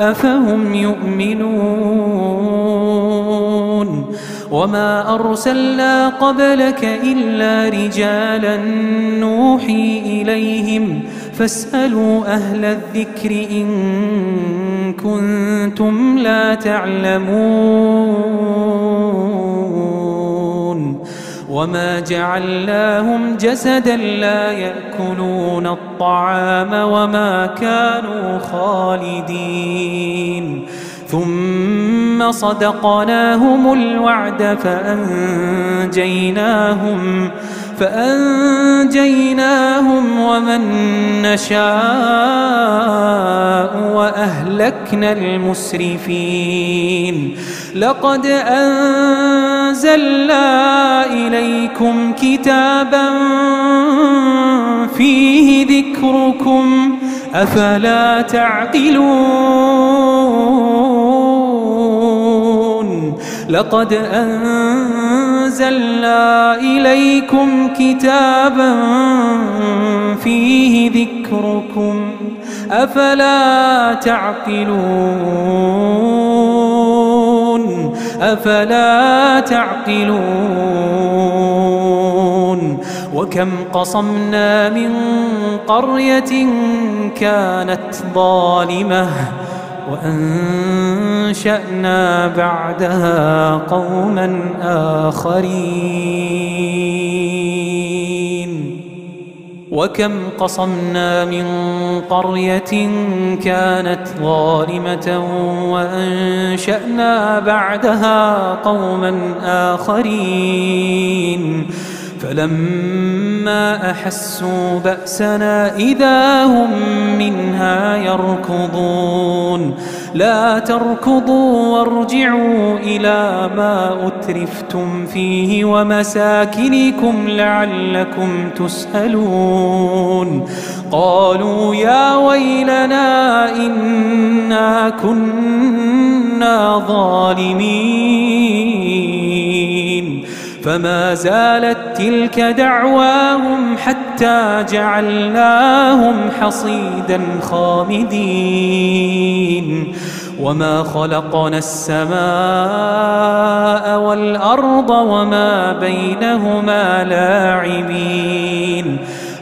أفهم يؤمنون وما أرسلنا قبلك إلا رجالا نوحي إليهم فاسألوا أهل الذكر إن كنتم لا تعلمون وما جعلناهم جسدا لا يأكلون الطعام وما كانوا خالدين ثم صدقناهم الوعد فأنجيناهم ومن نشاء وأهلكنا المسرفين. لقد أنزلنا إليكم كتابا فيه ذكركم. أفلا تعقلون؟ لقد أنزلنا إليكم كتابا فيه ذكركم. أفلا تعقلون؟ أفلا تعقلون؟ وكم قصمنا من قرية كانت ظالمة. وأنشأنا بعدها قوما آخرين. وكم قصمنا من قرية كانت ظالمة وأنشأنا بعدها قوما آخرين. فلما أحسوا بأسنا إذا هم منها يركضون. لا تركضوا وارجعوا إلى ما أترفتم فيه ومساكنكم لعلكم تسألون. قالوا يا ويلنا إنا كنا ظالمين. فما زالت تلك دعواهم حتى جعلناهم حصيدا خامدين. وما خلقنا السماء والأرض وما بينهما لاعبين.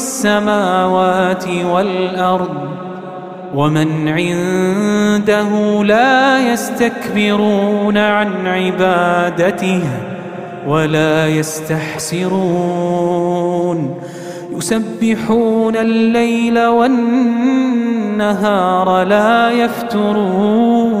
السماوات والأرض ومن عنده لا يستكبرون عن عبادته ولا يستحسرون. يسبحون الليل والنهار لا يفترون.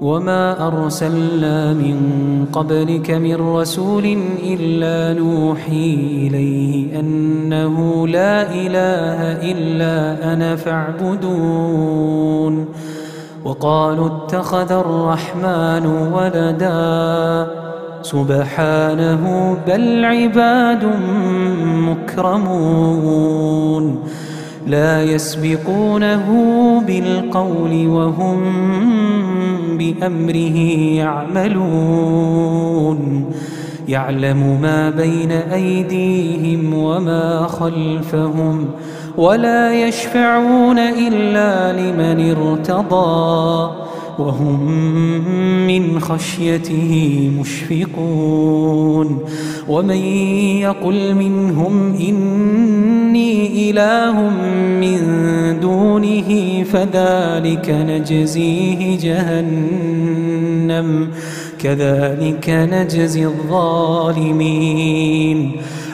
وما أرسلنا من قبلك من رسول إلا نوحي إليه أنه لا إله إلا أنا فاعبدون وقالوا اتخذ الرحمن ولدا سبحانه بل عباد مكرمون لا يسبقونه بالقول وهم بأمره يعملون. يعلم ما بين أيديهم وما خلفهم ولا يشفعون إلا لمن ارتضى. وهم من خشيته مشفقون. ومن يقل منهم إني إله من دونه فذلك نجزيه جهنم كذلك نجزي الظالمين.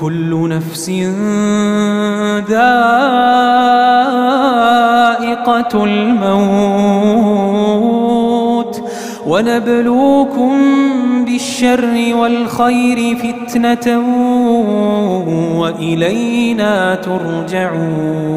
كل نفس ذائقة الموت ونبلوكم بالشر والخير فتنة وإلينا ترجعون.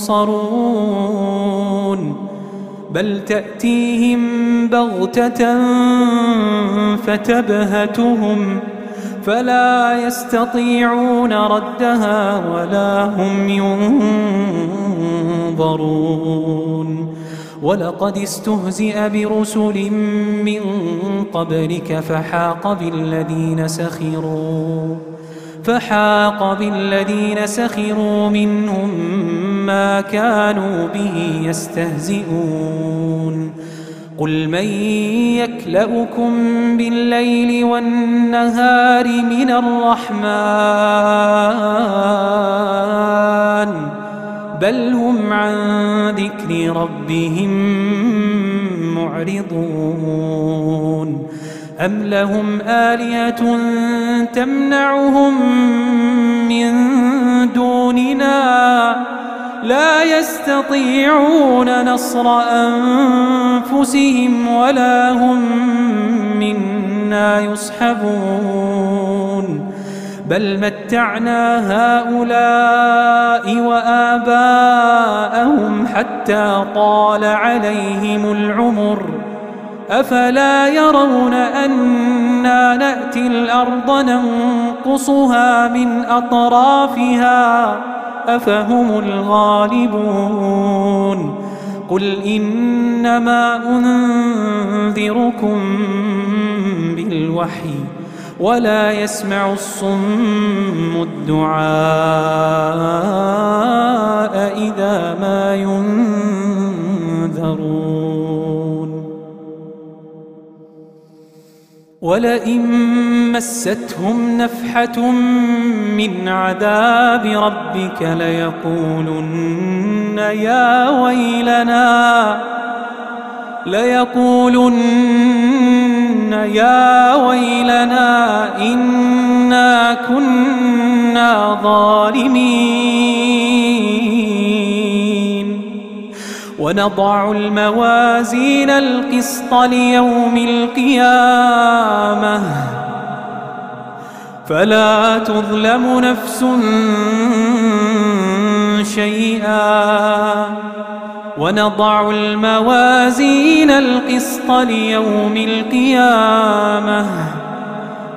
ينصرون بل تأتيهم بغتة فتبهتهم فلا يستطيعون ردها ولا هم ينظرون ولقد استهزئ برسل من قبلك فحاق بالذين سخروا فحاق بالذين سخروا منهم ما كانوا به يستهزئون. قل من يكلؤكم بالليل والنهار من الرحمن بل هم عن ذكر ربهم معرضون. أم لهم آلية تمنعهم من دوننا لا يستطيعون نصر أنفسهم ولا هم منا يصحبون. بل متعنا هؤلاء وآباءهم حتى طال عليهم العمر. أفلا يرون أنا نأتي الأرض ننقصها من أطرافها؟ أفهم الغالبون قل إنما أنذركم بالوحي ولا يسمع الصم الدعاء إذا ما ينذرون ولئن مستهم نفحة من عذاب ربك ليقولن يا ويلنا ليقولن يا ويلنا إنا كنا ظالمين. ونضع الموازين القسط ليوم القيامة. فلا تظلم نفس شيئا. ونضع الموازين القسط ليوم القيامة.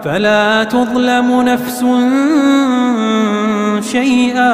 فلا تظلم نفس شيئا.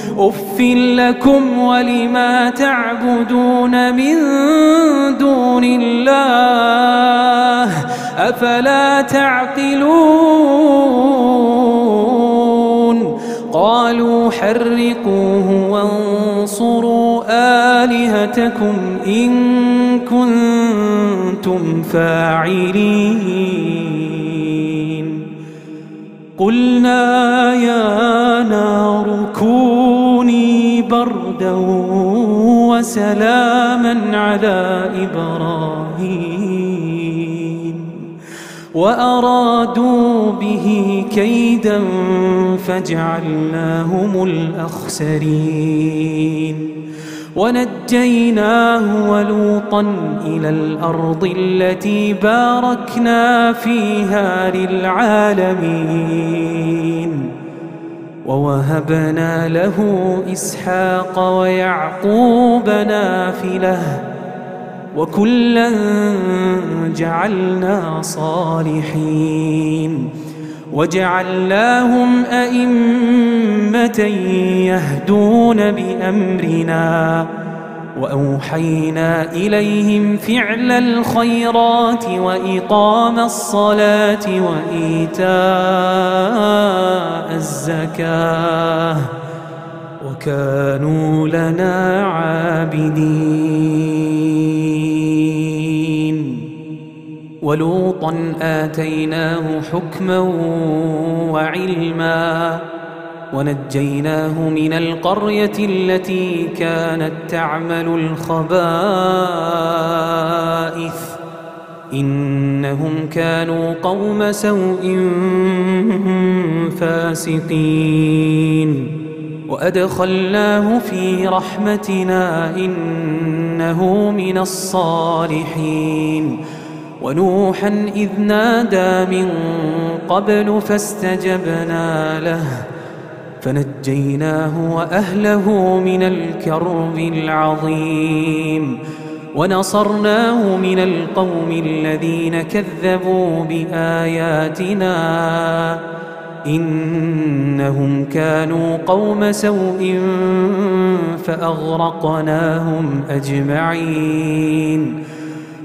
أف لكم ولما تعبدون من دون الله أفلا تعقلون قالوا حرقوه وانصروا آلهتكم إن كنتم فاعلين قلنا يا نار كوني وسلاما على إبراهيم. وأرادوا به كيدا فجعلناهم الأخسرين. ونجيناه ولوطا إلى الأرض التي باركنا فيها للعالمين. ووهبنا له إسحاق ويعقوب نافله وكلا جعلنا صالحين وجعلناهم أئمة يهدون بأمرنا وأوحينا إليهم فعل الخيرات وإقام الصلاة وإيتاء الزكاة وكانوا لنا عابدين. ولوطا آتيناه حكما وعلما ونجيناه من القرية التي كانت تعمل الخبائث. إنهم كانوا قوم سوء فاسقين. وأدخلناه في رحمتنا إنه من الصالحين. ونوحا إذ نادى من قبل فاستجبنا له. فنجيناه وأهله من الكرب العظيم ونصرناه من القوم الذين كذبوا بآياتنا إنهم كانوا قوم سوء فأغرقناهم أجمعين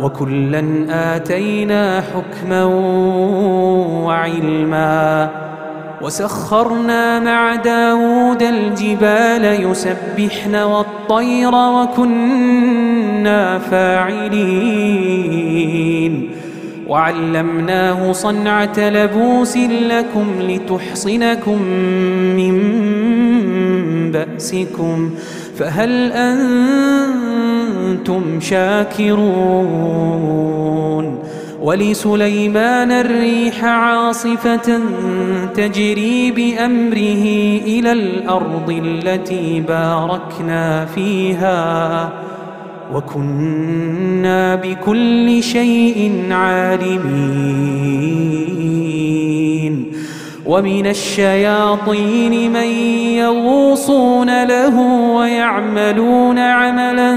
وكلا آتينا حكما وعلما وسخرنا مع داود الجبال يسبحن والطير وكنا فاعلين وعلمناه صنعة لبوس لكم لتحصنكم من بأسكم فهل أنتم شاكرون؟ ولسليمان الريح عاصفة تجري بأمره إلى الأرض التي باركنا فيها وكنا بكل شيء عالمين. ومن الشياطين من يغوصون له ويعملون عملا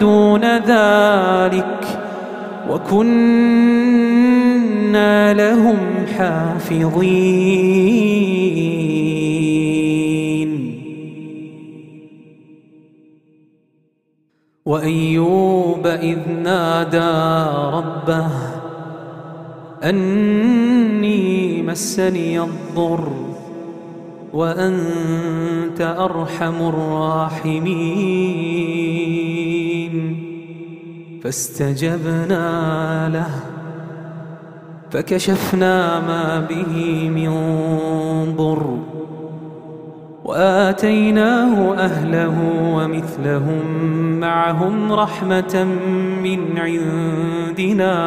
دون ذلك وكنا لهم حافظين. وأيوب إذ نادى ربه أني مسني الضر وأنت أرحم الراحمين. فاستجبنا له فكشفنا ما به من ضر وآتيناه أهله ومثلهم معهم رحمة من عندنا.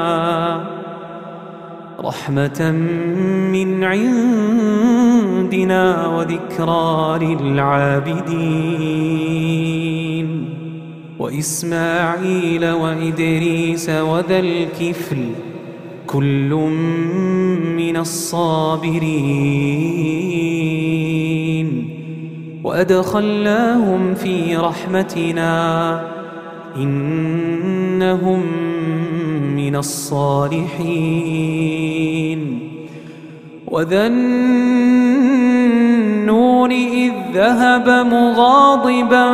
رحمة من عندنا وذكرى للعابدين. وإسماعيل وإدريس وذا الكفل كل من الصابرين. وأدخلناهم في رحمتنا إنهم من الصالحين. وذا النون إذ ذهب مغاضبا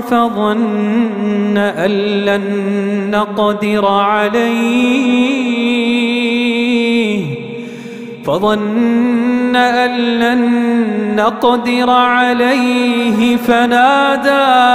فظن أن لن نقدر عليه. فظن أن لن نقدر عليه. فنادى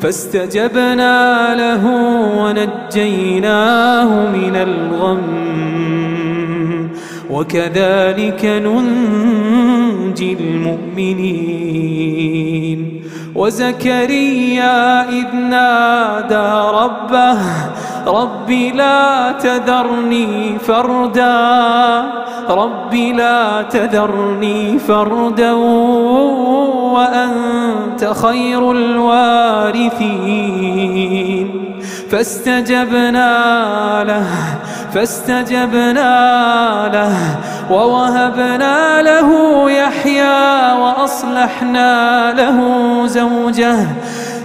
فاستجبنا له ونجيناه من الغم. وكذلك ننجي المؤمنين. وزكريا إذ نادى ربه رب لا تذرني فردا. رب لا تذرني فردا. وأنت خير الوارثين. فاستجبنا له فاستجبنا له ووهبنا له يحيى وأصلحنا له زوجه.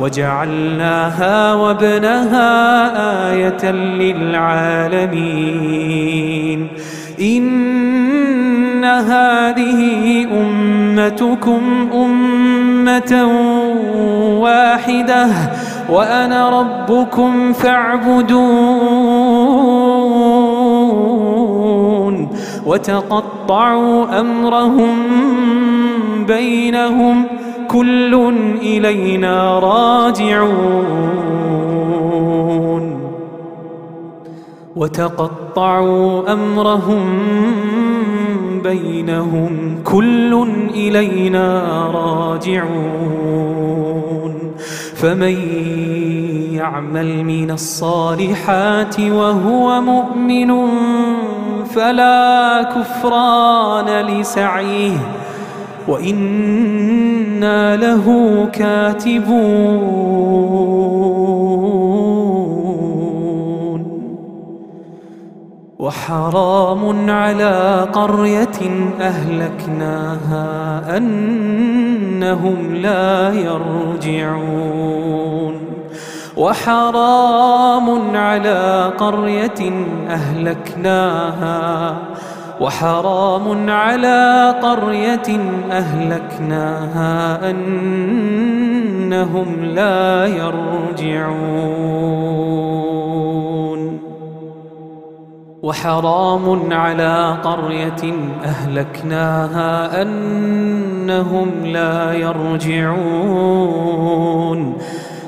وجعلناها وابنها آية للعالمين. إن هذه أمتكم أمة واحدة وأنا ربكم فاعبدون. وتقطعوا أمرهم بينهم كل إلينا راجعون. وتقطعوا أمرهم بينهم كل إلينا راجعون. فمن يعمل من الصالحات وهو مؤمن فلا كفران لسعيه. وإنا له كاتبون وحرام على قرية أهلكناها أنهم لا يرجعون وحرام على قرية أهلكناها وحرام على قرية أهلكناها أنهم لا يرجعون. وحرام على قرية أهلكناها أنهم لا يرجعون.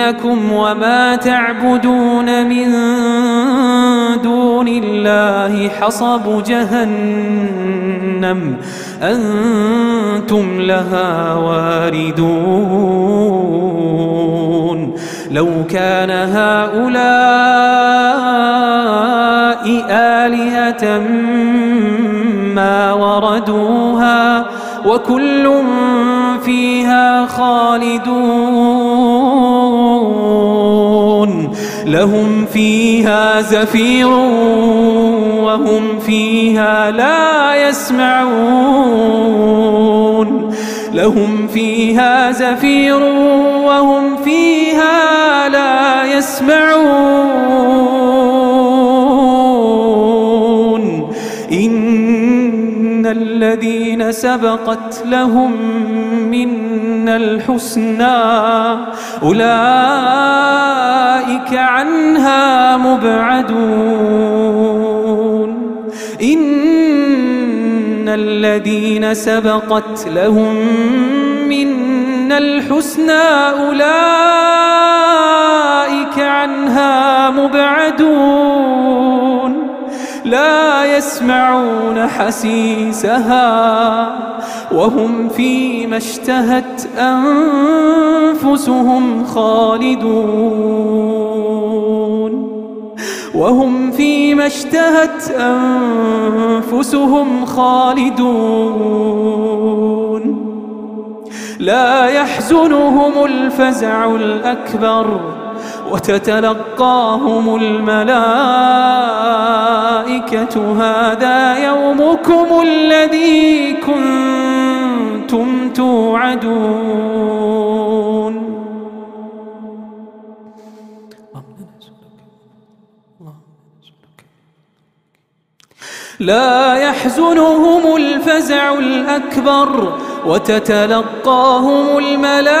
إنكم وما تعبدون من دون الله حصب جهنم أنتم لها واردون لو كان هؤلاء آلهة ما وردوها وكل فيها خالدون. لهم فيها زفير وهم فيها لا يسمعون. لهم فيها زفير وهم فيها لا يسمعون. سبقت لهم منا الحسنى. أولئك عنها مبعدون. إن الذين سبقت لهم منا الحسنى أولئك عنها مبعدون. لا يسمعون حسيسها وهم فيما اشتهت أنفسهم خالدون وهم فيما اشتهت أنفسهم خالدون لا يحزنهم الفزع الأكبر وتتلقاهم الملائكة هذا يومكم الذي كنتم توعدون. لا يحزنهم الفزع الأكبر وتتلقاهم الملائكة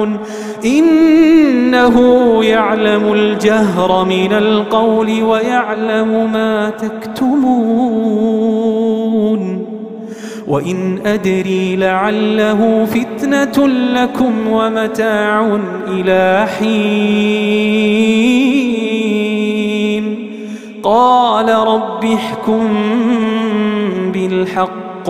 إنه يعلم الجهر من القول ويعلم ما تكتمون وإن أدري لعله فتنة لكم ومتاع إلى حين. قال رب احكم بالحق.